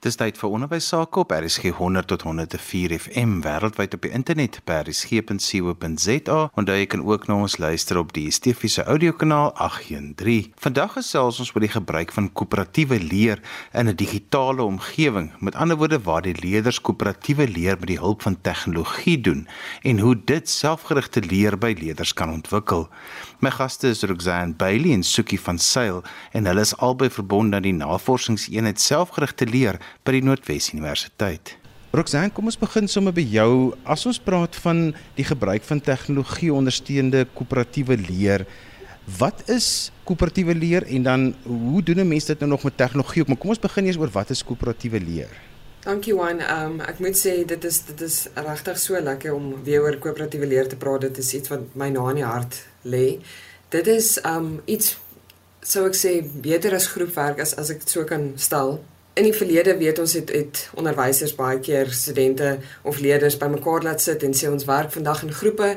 Dis tyd vir onderwys sake op RSG 100 tot 104 FM wêreldwyd op die internet by rsg.co.za en jy kan ook na ons luister op die DSTV se audiokanaal 813. Vandag gesels ons oor die gebruik van koöperatiewe leer in 'n digitale omgewing. Met ander woorde waar die leerders koöperatiewe leer met die hulp van tegnologie doen en hoe dit selfgerigte leer by leerders kan ontwikkel. My gaste is Roxanne Bailey en Sukie van Sail en hulle is albei verbonde aan die navorsingseenheid selfgerigte leer by die Noordwes Universiteit. Roxanne, kom ons begin sommer by jou. As ons praat van die gebruik van tegnologie ondersteunde koöperatiewe leer, wat is koöperatiewe leer en dan hoe doen 'n mens dit nou nog met tegnologie? Maar kom ons begin eers oor wat is koöperatiewe leer? Dankie Juan. Um, ek moet sê dit is dit is regtig so lekker om weer oor koöperatiewe leer te praat. Dit is iets wat my na in die hart lê. Dit is um, iets sou ek sê beter as groepwerk as as ek dit so kan stel in die verlede weet ons het het onderwysers baie keer studente of leerders bymekaar laat sit en sê ons werk vandag in groepe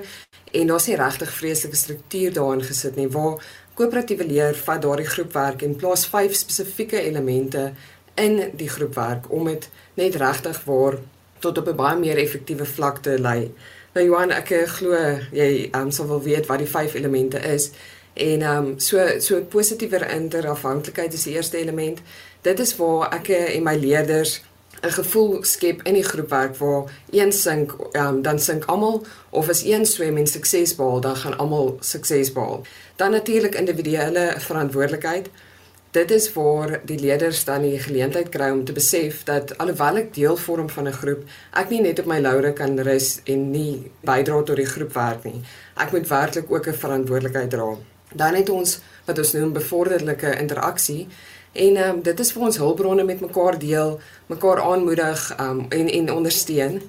en daar's nie regtig vreeslike struktuur daarin gesit nie waar koöperatiewe leer vat daardie groepwerk en plaas vyf spesifieke elemente in die groepwerk om dit net regtig waar tot op 'n baie meer effektiewe vlak te lei. Nou Johan, ek glo jy um, sal wel weet wat die vyf elemente is. En ehm um, so so positiewer interafhanklikheid is die eerste element. Dit is waar ek en my leerders 'n gevoel skep in die groepwerk waar een sink, um, dan sink almal of as een swem en sukses behaal, dan gaan almal sukses behaal. Dan natuurlik individuele verantwoordelikheid. Dit is waar die leerders dan die geleentheid kry om te besef dat alhoewel ek deel vorm van 'n groep, ek nie net op my laure kan rus en nie bydra tot die groepwerk nie. Ek moet werklik ook 'n verantwoordelikheid dra. Dan het ons wat ons noem bevorderlike interaksie en um, dit is vir ons hulpbronne met mekaar deel, mekaar aanmoedig um, en en ondersteun.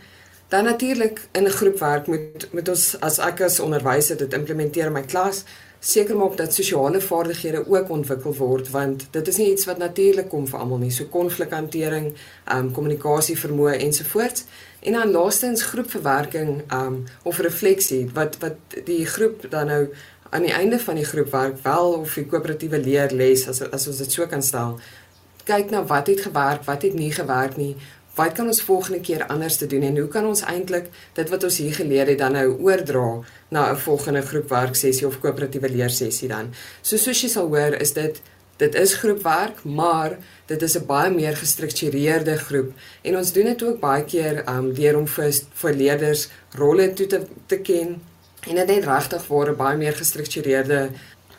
Dan natuurlik in 'n groepwerk moet met ons as ek as onderwyser dit implementeer in my klas, seker maak dat sosiale vaardighede ook ontwikkel word want dit is nie iets wat natuurlik kom vir almal nie, so konflikhantering, um kommunikasie vermoë ensovoorts. En dan laastens groepverwerking um of refleksie wat wat die groep dan nou aan die einde van die groepwerk wel of die koöperatiewe leer les as as ons dit so kan stel. Kyk na wat het gewerk, wat het nie gewerk nie. Wat kan ons volgende keer anders te doen en hoe kan ons eintlik dit wat ons hier geleer het dan nou oordra na 'n volgende groepwerk sessie of koöperatiewe leer sessie dan. So soos jy sal hoor, is dit dit is groepwerk, maar dit is 'n baie meer gestruktureerde groep en ons doen dit ook baie keer um deur om vir vir leerders rolle toe te te ken en dit net regtig word 'n baie meer gestruktureerde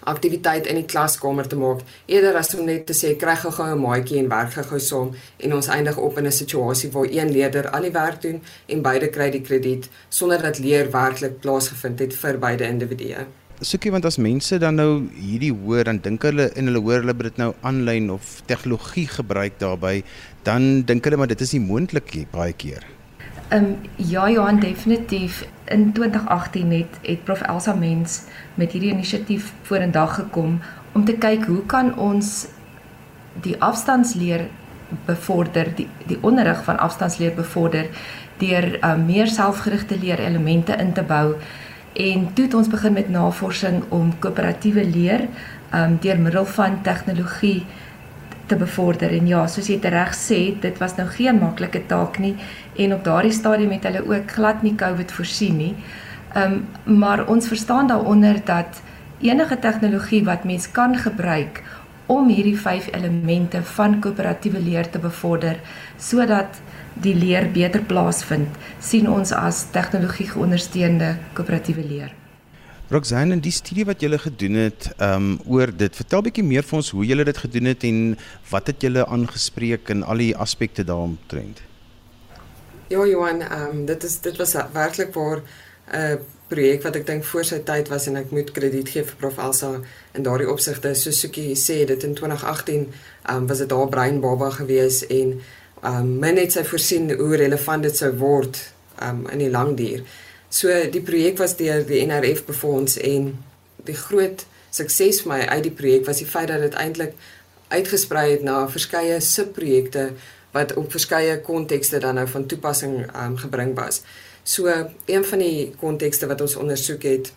aktiwiteit in die klaskamer te maak eerder as om net te sê kry gou-gou 'n maatjie en werk gou-gou saam en ons eindig op in 'n situasie waar een leerder al die werk doen en beide kry die krediet sonder dat leer werklik plaasgevind het vir beide individue. Soekie want as mense dan nou hierdie hoor dan dink hulle en hulle hoor hulle dit nou aanlyn of tegnologie gebruik daarbey dan dink hulle maar dit is nie moontlik baie keer. Ehm um, ja Johan definitief in 2018 het het Prof Elsa Mens met hierdie inisiatief vorendag gekom om te kyk hoe kan ons die afstandsleer bevorder die die onderrig van afstandsleer bevorder deur um, meer selfgerigte leerelemente in te bou. En toe het ons begin met navorsing om koöperatiewe leer um, deur middel van tegnologie te bevorder en ja, soos jy reg sê, dit was nou geen maklike taak nie en op daardie stadium het hulle ook glad nie COVID voorsien nie. Ehm um, maar ons verstaan daaronder dat enige tegnologie wat mens kan gebruik om hierdie vyf elemente van koöperatiewe leer te bevorder sodat die leer beter plaasvind, sien ons as tegnologie geondersteunde koöperatiewe leer. Roxanne, in die studie wat julle gedoen het, ehm um, oor dit, vertel bietjie meer vir ons hoe julle dit gedoen het en wat het julle aangespreek in al die aspekte daaromtrent? Ja, Johan, ehm um, dit is dit was werklik waar 'n uh, projek wat ek dink voor sy tyd was en ek moet krediet gee vir Prof Elsa in daardie opsigte. So Sukie sê dit in 2018 ehm um, was dit daar brein baba gewees en ehm um, min het sy voorsien hoe relevant dit sou word ehm um, in die lang duur. So die projek was deur die NRF befonds en die groot sukses vir my uit die projek was die feit dat dit eintlik uitgesprei het na verskeie subprojekte wat op verskeie kontekste dan nou van toepassing um, gebring was. So een van die kontekste wat ons ondersoek het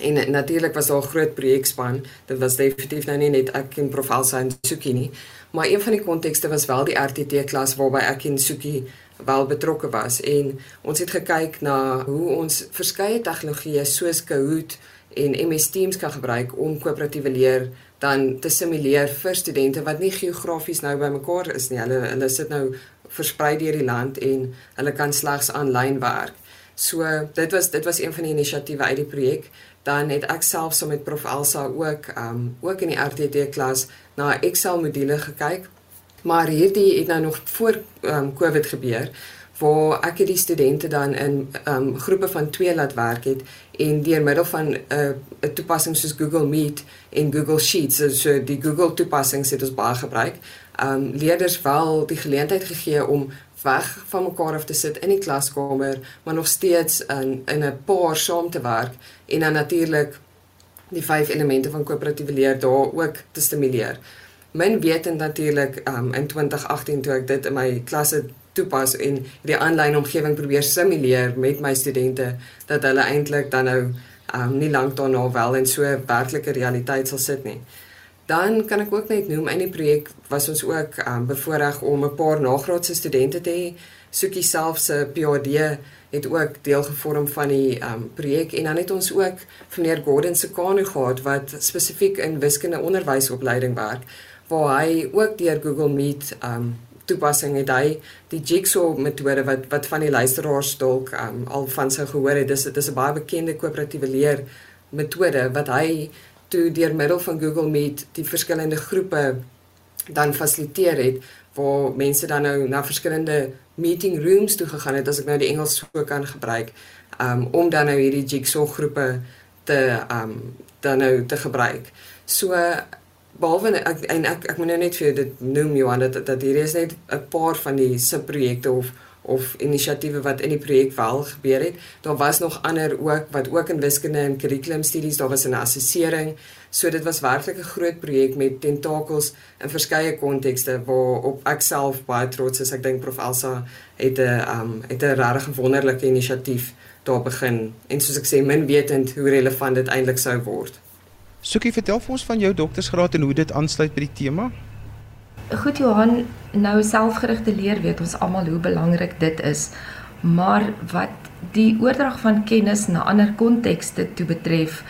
En natuurlik was daar 'n groot projekspan. Dit was definitief nou nie net ek en Prof Elsa en Sukie nie, maar een van die kontekste was wel die RTT klas waarby ek en Sukie wel betrokke was en ons het gekyk na hoe ons verskeie tegnologieë soos Kahoot en MS Teams kan gebruik om koöperatiewe leer dan te simuleer vir studente wat nie geografies nou bymekaar is nie. Hulle hulle sit nou versprei deur die land en hulle kan slegs aanlyn werk. So dit was dit was een van die inisiatiewe uit die projek dan het ek self saam so met Prof Elsa ook um ook in die RTT klas na Excel module gekyk. Maar hierdie het nou nog voor um Covid gebeur waar ek die studente dan in um groepe van 2 laat werk het en deur middel van 'n uh, 'n toepassing soos Google Meet en Google Sheets so, so die Google toepassings het ons baie gebruik. Um leerders wel die geleentheid gegee om weg van mekaar af te sit in die klaskamer, maar nog steeds in in 'n paar saam te werk en dan natuurlik die vyf elemente van koöperatiewe leer daar ook te stimuleer. Min wetend natuurlik um, in 2018 toe ek dit in my klasse toepas en die aanlyn omgewing probeer simuleer met my studente dat hulle eintlik dan nou um, nie lank daarna wel in so 'n werklike realiteit sal sit nie. Dan kan ek ook net noem in die projek was ons ook um, bevoorreg om 'n paar nagraadse studente te hê. Soekie self se PhD het ook deel gevorm van die um, projek en dan het ons ook meneer Gordon se kanu gehad wat spesifiek in wiskunde onderwysopleiding werk waar hy ook deur Google Meet um toepassing het hy die jigsaw metode wat wat van die luisteraars dalk um, al van sy gehoor het dis dit is 'n baie bekende koöperatiewe leer metode wat hy toe deur middel van Google Meet die verskillende groepe dan fasiliteer het waar mense dan nou na verskillende meeting rooms toe gegaan het as ek nou die Engels so kan gebruik um, om dan nou hierdie jigsaw groepe te um dan nou te gebruik. So behalwe ek en ek ek moet nou net vir dit noem Johan dat dat hier is net 'n paar van die subprojekte of of inisiatiewe wat in die projek wel gebeur het. Daar was nog ander ook wat ook in wiskunde en kurrikulumstudies, daar was 'n assessering. So dit was werklik 'n groot projek met tentakels in verskeie kontekste waarop ek self baie trots is. Ek dink Prof Elsa het 'n um het 'n regtig wonderlike inisiatief daar begin en soos ek sê min wetend hoe relevant dit eintlik sou word. Sukie, vertel vir ons van jou doktorsgraad en hoe dit aansluit by die tema. Goed Johan, nou selfgerigte leer weet ons almal hoe belangrik dit is. Maar wat die oordrag van kennis na ander kontekste toe betref,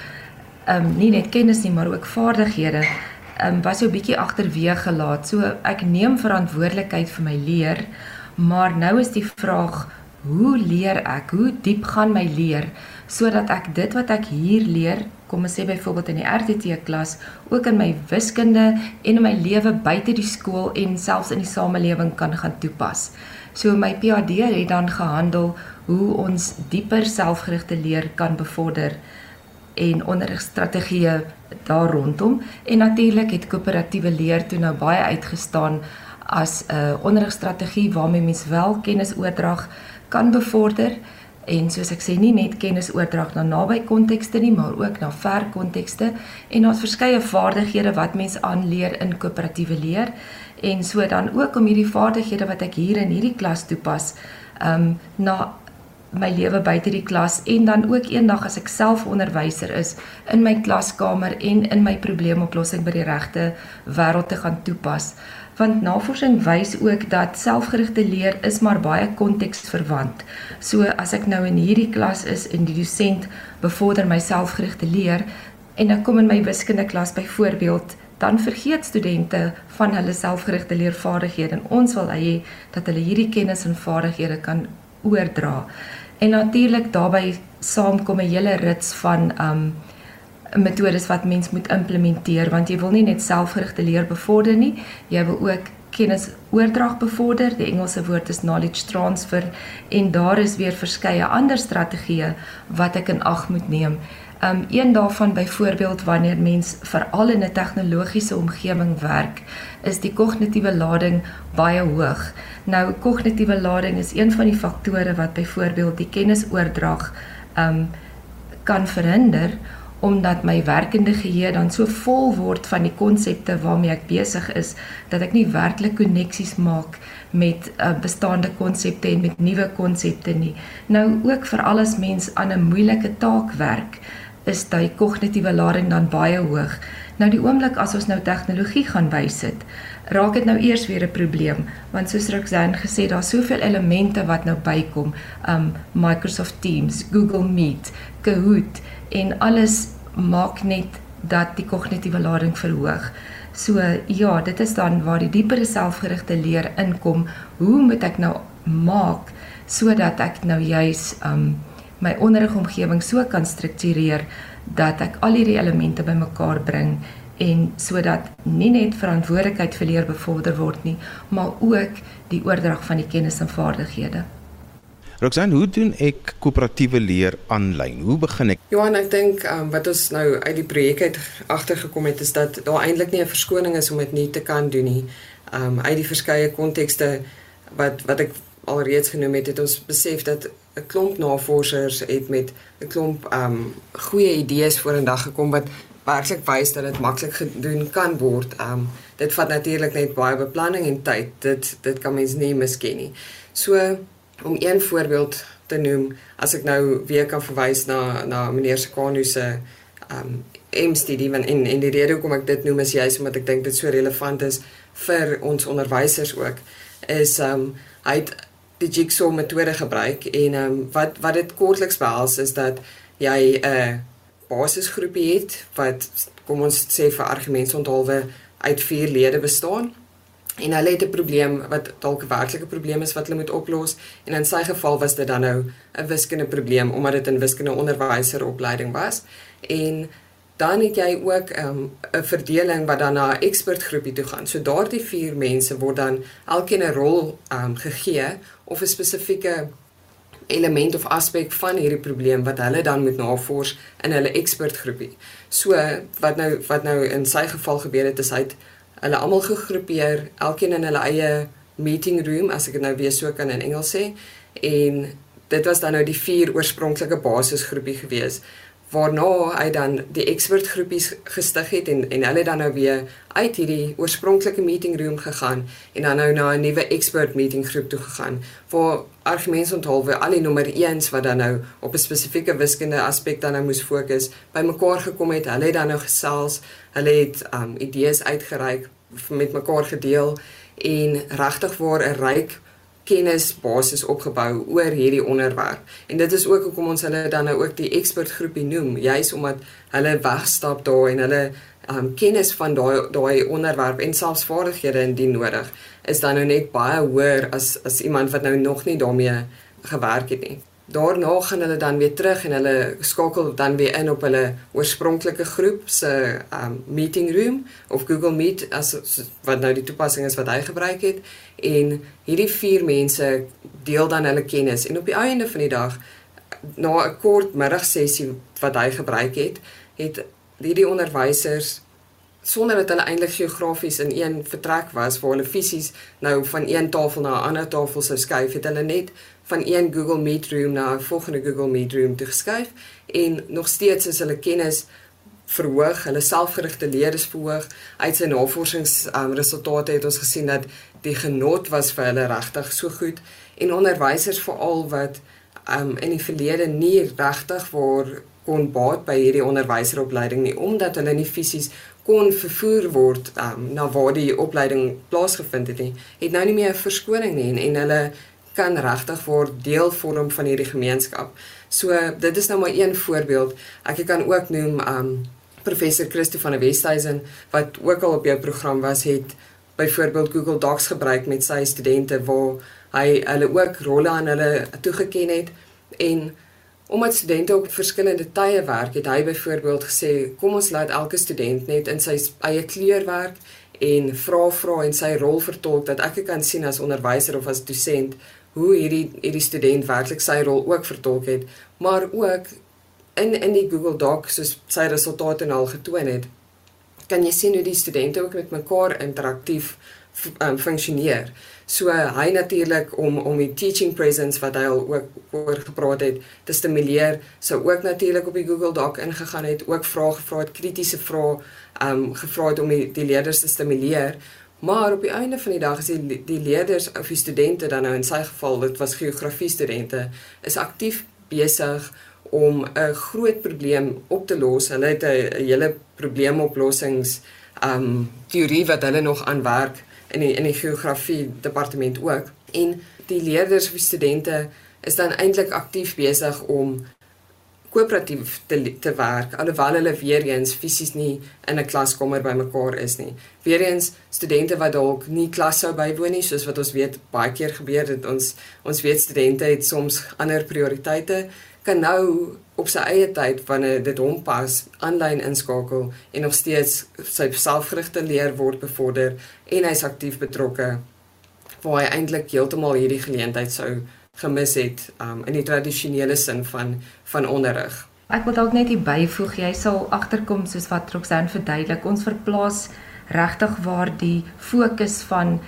ehm um, nie net kennis nie, maar ook vaardighede, ehm um, was so 'n bietjie agterweë gelaat. So ek neem verantwoordelikheid vir my leer, maar nou is die vraag, hoe leer ek? Hoe diep gaan my leer sodat ek dit wat ek hier leer kom ons sê byvoorbeeld in die RTT klas, ook in my wiskunde en in my lewe buite die skool en selfs in die samelewing kan gaan toepas. So my PhD het dan gehandel hoe ons dieper selfgerigte leer kan bevorder en onderrigstrategieë daar rondom en natuurlik het koöperatiewe leer toe nou baie uitgestaan as 'n uh, onderrigstrategie waarmee mens wel kennisoordrag kan bevorder en soos ek sê nie net kennisoordrag na naby kontekste nie maar ook na ver kontekste en daar's verskeie vaardighede wat mens aanleer in koöperatiewe leer. En so dan ook om hierdie vaardighede wat ek hier in hierdie klas toepas um na my lewe buite die klas en dan ook eendag as ek self onderwyser is in my klaskamer en in my probleemoplossing by die regte wêreld te gaan toepas want navorsing wys ook dat selfgerigte leer is maar baie konteksverwant. So as ek nou in hierdie klas is en die dosent bevorder my selfgerigte leer en ek kom in my wiskunde klas byvoorbeeld, dan vergeet studente van hulle selfgerigte leervaardighede en ons wil hê dat hulle hierdie kennis en vaardighede kan oordra. En natuurlik daarbey saamkom 'n hele rits van um metodes wat mens moet implementeer want jy wil nie net selfgerigte leer bevorder nie, jy wil ook kennis oordrag bevorder. Die Engelse woord is knowledge transfer en daar is weer verskeie ander strategieë wat ek in ag moet neem. Um een daarvan byvoorbeeld wanneer mens veral in 'n tegnologiese omgewing werk, is die kognitiewe lading baie hoog. Nou kognitiewe lading is een van die faktore wat byvoorbeeld die kennisoordrag um kan verhinder omdat my werkende geheue dan so vol word van die konsepte waarmee ek besig is dat ek nie werklik koneksies maak met uh, bestaande konsepte en met nuwe konsepte nie. Nou ook vir alles mens aan 'n moeilike taak werk, is daai kognitiewe lading dan baie hoog. Nou die oomblik as ons nou tegnologie gaan wysit, raak dit nou eers weer 'n probleem want soos Roxanne gesê daar's soveel elemente wat nou bykom um Microsoft Teams, Google Meet, Kahoot en alles maak net dat die kognitiewe lading verhoog. So ja, dit is dan waar die diepere selfgerigte leer inkom. Hoe moet ek nou maak sodat ek nou juis um my onderrigomgewing so kan struktureer dat ek al hierdie elemente bymekaar bring en sodat nie net verantwoordelikheid vir leer bevorder word nie, maar ook die oordrag van die kennis en vaardighede. Roxanne, hoe doen ek koöperatiewe leer aanlyn? Hoe begin ek? Johan, ek dink um, wat ons nou uit die projek uit agtergekom het is dat daar eintlik nie 'n verskoning is om dit nie te kan doen nie. Um uit die verskeie kontekste wat wat ek alreeds genoem het, het ons besef dat 'n klomp navorsers het met 'n klomp um goeie idees vorendag gekom wat werklik wys dat dit maklik gedoen kan word. Um dit vat natuurlik net baie beplanning en tyd. Dit dit kan mens nie misken nie. So om een voorbeeld te noem, as ek nou weer kan verwys na na meneer Sekanu se um M-studie van in in die rede hoekom ek dit noem is juist omdat ek dink dit so relevant is vir ons onderwysers ook is um hy het die jigsaw metode gebruik en um wat wat dit kortliks behels is dat jy 'n uh, basisgroepie het wat kom ons sê vir argumentsonthulwe uit vier lede bestaan. En hulle het 'n probleem wat dalk 'n werklike probleem is wat hulle moet oplos en in sy geval was dit dan nou 'n wiskunde probleem omdat dit 'n wiskunde onderwyseropleiding was. En dan het jy ook um, 'n um, verdeling wat dan na 'n ekspertgroepie toe gaan. So daardie vier mense word dan elkeen 'n rol um, gegee of 'n spesifieke element of aspek van hierdie probleem wat hulle dan moet navors in hulle ekspertgroepie. So wat nou wat nou in sy geval gebeur het is hy hulle almal gegroepeer, elkeen in hulle eie meeting room as ek dit nou weer so kan in Engels sê en dit was dan nou die vier oorspronklike basisgroepie gewees waarna hy dan die expert groepies gestig het en en hulle dan nou weer uit hierdie oorspronklike meeting room gegaan en dan nou na 'n nuwe expert meeting groep toe gegaan waar argumentsonthulwe al die nommer 1s wat dan nou op 'n spesifieke wiskunde aspek dan nou moes fokus bymekaar gekom het hulle het dan nou gesels hulle het um idees uitgereik met mekaar gedeel en regtig waar 'n ryk kennisbasis opgebou oor hierdie onderwerp. En dit is ook hoekom ons hulle dan nou ook die ekspertgroepie noem, juis omdat hulle wegstap daar en hulle um, kennis van daai daai onderwerp en selfs vaardighede indien nodig is dan nou net baie hoër as as iemand wat nou nog nie daarmee gewerk het nie daarna gaan hulle dan weer terug en hulle skakel dan weer in op hulle oorspronklike groep se um meeting room of Google Meet as wat nou die toepassing is wat hy gebruik het. En hierdie vier mense deel dan hulle kennis. En op die einde van die dag na 'n kort middagsessie wat hy gebruik het het hierdie onderwysers sonder dat hulle eintlik geografies in een vertrek was waar hulle fisies nou van een tafel na 'n ander tafel sou skuif het hulle net van een Google Meet room na 'n volgende Google Meet room te geskuif en nog steeds is hulle kennis verhoog, hulle selfgerigte leer is verhoog. Uit sy navorsingsresultate um, het ons gesien dat die genot was vir hulle regtig so goed en onderwysers veral wat um, in die verlede nie regtig waar kon baat by hierdie onderwyseropleiding nie omdat hulle nie fisies kon vervoer word um, na waar die opleiding plaasgevind het nie, het nou nie meer 'n verskoning nie en, en hulle kan regtig word deel vorm van hierdie gemeenskap. So dit is nou maar een voorbeeld. Ek kan ook noem um professor Christo van der Westhuizen wat ook al op jou program was het byvoorbeeld Google Docs gebruik met sy studente waar hy hulle ook rolle aan hulle toegeken het en Omdat studente op verskillende tye werk, het hy byvoorbeeld gesê, kom ons laat elke student net in sy eie kleur werk en vra vra en sy rol vertolk dat ek kan sien as onderwyser of as dosent hoe hierdie hierdie student werklik sy rol ook vertolk het, maar ook in in die Google Doc soos sy resultate al getoon het, kan jy sien hoe die studente ook met mekaar interaktief um, funksioneer. So hy natuurlik om om die teaching presence wat hy al ook oor gepraat het te stimuleer, sou ook natuurlik op die Google Doc ingegaan het, ook vrae gevra het, kritiese vrae um gevra het om die, die leerders te stimuleer. Maar op die einde van die dag is die die leerders of die studente dan nou in sy geval, dit was geografie studente, is aktief besig om 'n groot probleem op te los. Hulle het 'n hele probleemoplossings um teorie wat hulle nog aan werk in die in die geografie departement ook. En die leerders of die studente is dan eintlik aktief besig om koöperatief te te werk alhoewel hulle weer eens fisies nie in 'n klaskamer bymekaar is nie. Weer eens studente wat dalk nie klas sou bywoon nie soos wat ons weet baie keer gebeur dit ons ons weet studente het soms ander prioriteite kan nou op sy eie tyd wanneer dit hom pas aanlyn inskakel en nog steeds sy selfgerigte leer word bevorder en hy's aktief betrokke waar hy eintlik heeltemal hierdie geleentheid sou gemis het um, in die tradisionele sin van van onderrig. Ek wil dalk net hier byvoeg, jy sal agterkom soos wat Roxanne verduidelik, ons verplaas regtig waar die fokus van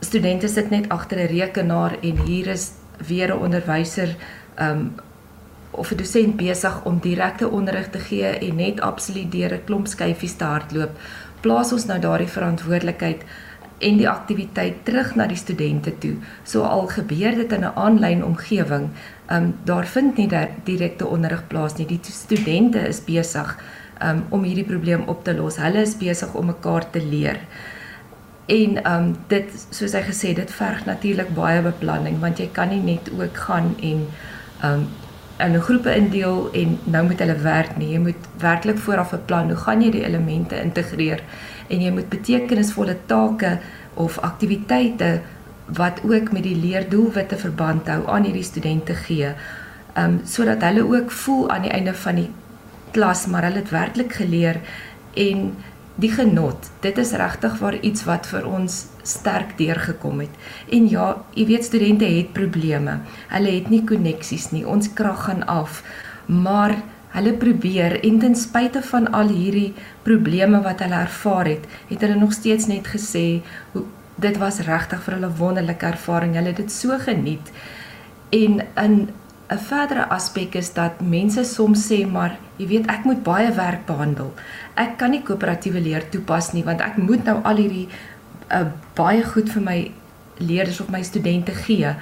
studente sit net agter 'n rekenaar en hier is weer 'n onderwyser um of 'n dosent besig om direkte onderrig te gee en net absoluut deur 'n klomp skyfies te hardloop, plaas ons nou daardie verantwoordelikheid en die aktiwiteit terug na die studente toe. So al gebeur dit in 'n aanlyn omgewing, ehm um, daar vind nie direkte onderrig plaas nie. Die studente is besig um, om hierdie probleem op te los. Hulle is besig om mekaar te leer. En ehm um, dit soos hy gesê, dit verg natuurlik baie beplanning want jy kan nie net ook gaan en ehm um, 'n groepe indeel en nou moet hulle werk nie. Jy moet werklik vooraf beplan hoe gaan jy die elemente integreer en jy moet betekenisvolle take of aktiwiteite wat ook met die leerdoelwitte verband hou aan hierdie studente gee. Um sodat hulle ook voel aan die einde van die klas maar hulle het werklik geleer en die genot. Dit is regtig waar iets wat vir ons sterk deurgekom het. En ja, jy weet studente het probleme. Hulle het nie koneksies nie. Ons krag gaan af. Maar Hulle probeer en ten spyte van al hierdie probleme wat hulle ervaar het, het hulle nog steeds net gesê hoe dit was regtig vir hulle wonderlike ervaring. Hulle het dit so geniet. En in 'n verdere aspek is dat mense soms sê maar, jy weet, ek moet baie werk behandel. Ek kan nie koöperatiewe leer toepas nie want ek moet nou al hierdie uh, baie goed vir my leerders of my studente gee.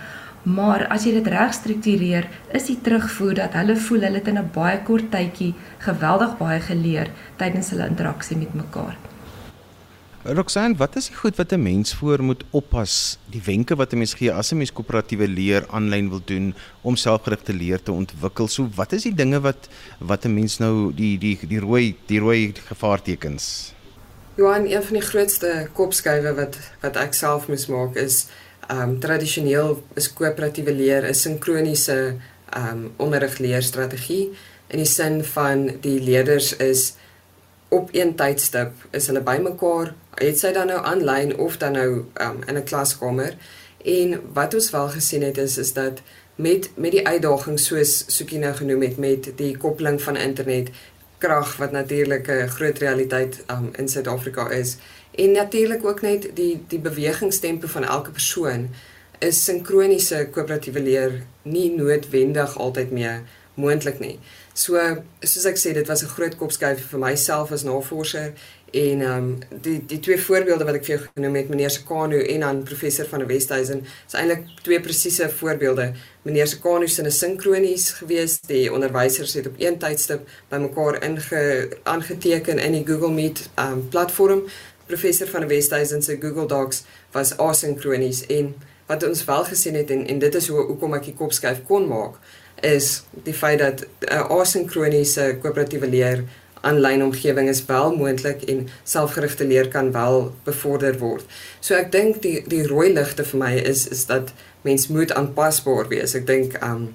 Maar as jy dit reg struktureer, is die terugvoer dat hulle voel hulle het in 'n baie kort tydjie geweldig baie geleer tydens hulle interaksie met mekaar. Roxanne, wat is die goed wat 'n mens voor moet oppas? Die wenke wat 'n mens gee as 'n mens koöperatiewe leer aanlyn wil doen om selfgerigte leer te ontwikkel. So, wat is die dinge wat wat 'n mens nou die die die rooi die rooi gevaartekens? Johan, een van die grootste kopskuive wat wat ek self moes maak is um tradisioneel is koöperatiewe leer 'n sinkroniese um onderrigleerstrategie in die sin van die leerders is op een tydstip is hulle bymekaar het sy dan nou aanlyn of dan nou um in 'n klaskamer en wat ons wel gesien het is is dat met met die uitdagings soos Soekie nou genoem het met die koppeling van internet krag wat natuurlik 'n groot realiteit um in Suid-Afrika is En natuurlik ook net die die bewegingstempo van elke persoon is sinkroniese koöperatiewe leer nie noodwendig altyd meer moontlik nie. So soos ek sê dit was 'n groot kopskuif vir myself as navorser en ehm um, die die twee voorbeelde wat ek vir jou genoem het meneer Sekano en dan professor van die Westhuizen is eintlik twee presiese voorbeelde. Meneer Sekano se 'n sinkronies gewees. Die onderwysers het op een tydstip bymekaar inge aangeteken in die Google Meet ehm um, platform professor van die Westhuizen se Google Docs was asinkronies en wat ons wel gesien het en en dit is hoe hoekom ek die kopskuif kon maak is die feit dat 'n uh, asinkroniese koöperatiewe leer aanlyn omgewing is wel moontlik en selfgerigte leer kan wel bevorder word. So ek dink die die rooi ligte vir my is is dat mens moet aanpasbaar wees. Ek dink um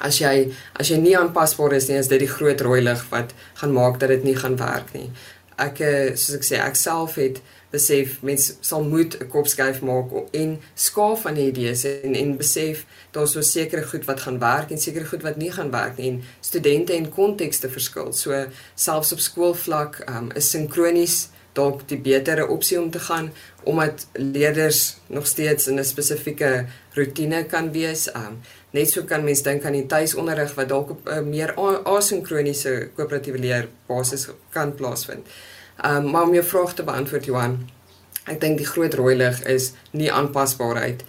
as jy as jy nie aanpasbaar is nie, is dit die groot rooi lig wat gaan maak dat dit nie gaan werk nie ek eh, soos ek sê ek self het besef mense sal moet 'n kopskuif maak en skaaf van idees en en besef daar's so sekere goed wat gaan werk en sekere goed wat nie gaan werk nie en studente en kontekste verskil. So selfs op skoolvlak um, is sinkronies dalk die betere opsie om te gaan omdat leerders nog steeds in 'n spesifieke rotine kan wees. Um, net so kan mens dink aan die tuisonderrig wat dalk op 'n uh, meer asinkroniese koöperatiewe leer basis kan plaasvind. Ehm um, maar om jou vraag te beantwoord Johan, ek dink die groot rooi lig is nie aanpasbaarheid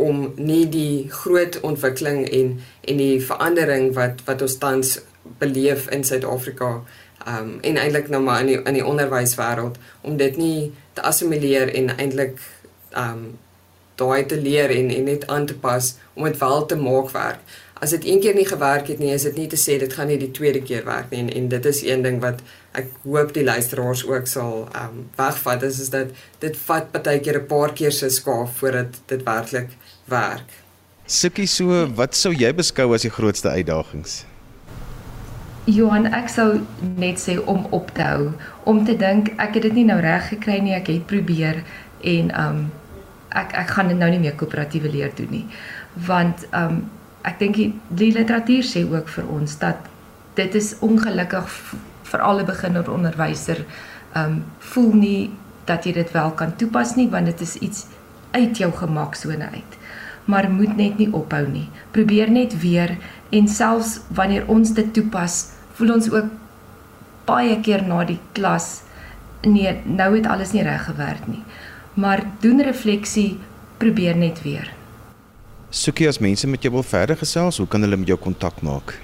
om nie die groot ontwikkeling en en die verandering wat wat ons tans beleef in Suid-Afrika um en eintlik nou maar in die in die onderwyswêreld om dit nie te assimileer en eintlik um daai te leer en en net aan te pas om dit wel te maak werk. As dit een keer nie gewerk het nie, is dit nie te sê dit gaan nie die tweede keer werk nie en en dit is een ding wat ek hoop die luisteraars ook sal um wegvat is is dat dit vat baie keer 'n paar keer se skaaf voordat dit werklik werk. Sukkie so, wat sou jy beskou as die grootste uitdagings? Johan, ek sou net sê om op te hou, om te dink ek het dit nie nou reg gekry nie, ek het probeer en um ek ek gaan dit nou nie meer koöperatiewe leer doen nie. Want um ek dink die, die literatuur sê ook vir ons dat dit is ongelukkig vir alle beginner onderwyser um voel nie dat jy dit wel kan toepas nie want dit is iets uit jou gemaksone uit. Maar moet net nie ophou nie. Probeer net weer en selfs wanneer ons dit toepas, voel ons ook baie keer na die klas nee, nou het alles nie reg gewerk nie. Maar doen refleksie, probeer net weer. Soekie as mense met jou wil verder gesels, hoe kan hulle met jou kontak maak?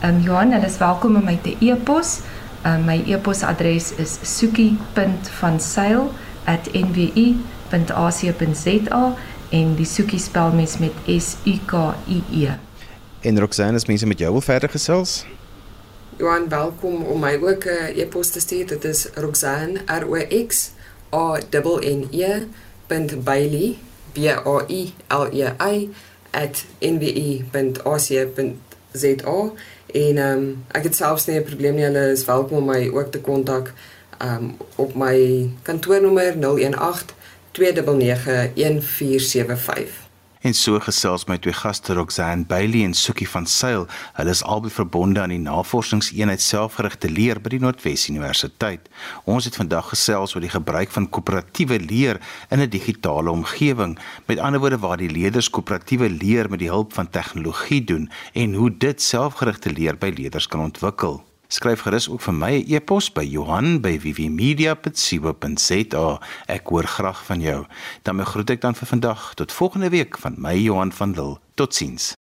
Ehm um, Johan, hulle is welkom om my te e-pos. Um, my e-posadres is soekie.vansail@nwi.ac.za en die soekie spel mens met S U K I E. En Roxanne, as mense met jou wil verder gesels? Johan, welkom om my ook 'n uh, e-pos te stuur. Dit is Roxanne R O X A N N E .bailey b a i l e y @nwi.ac.za en ehm um, ek het selfs nie 'n probleem nie. Hulle is welkom om my ook te kontak ehm um, op my kantoornommer 018 299 1475. En so gesels my twee gaste Roxanne Bailey en Sukie van Sail. Hulle is albei verbonde aan die Navorsingseenheid Selfgerigte Leer by die Noordwes Universiteit. Ons het vandag gesels oor die gebruik van koöperatiewe leer in 'n digitale omgewing. Met ander woorde waar die leerders koöperatiewe leer met die hulp van tegnologie doen en hoe dit selfgerigte leer by leerders kan ontwikkel. Skryf gerus ook vir my 'n e e-pos by Johan@vvmedia.co.za. Ek hoor graag van jou. Dan groet ek dan vir vandag tot volgende week van my Johan van Lille. Totsiens.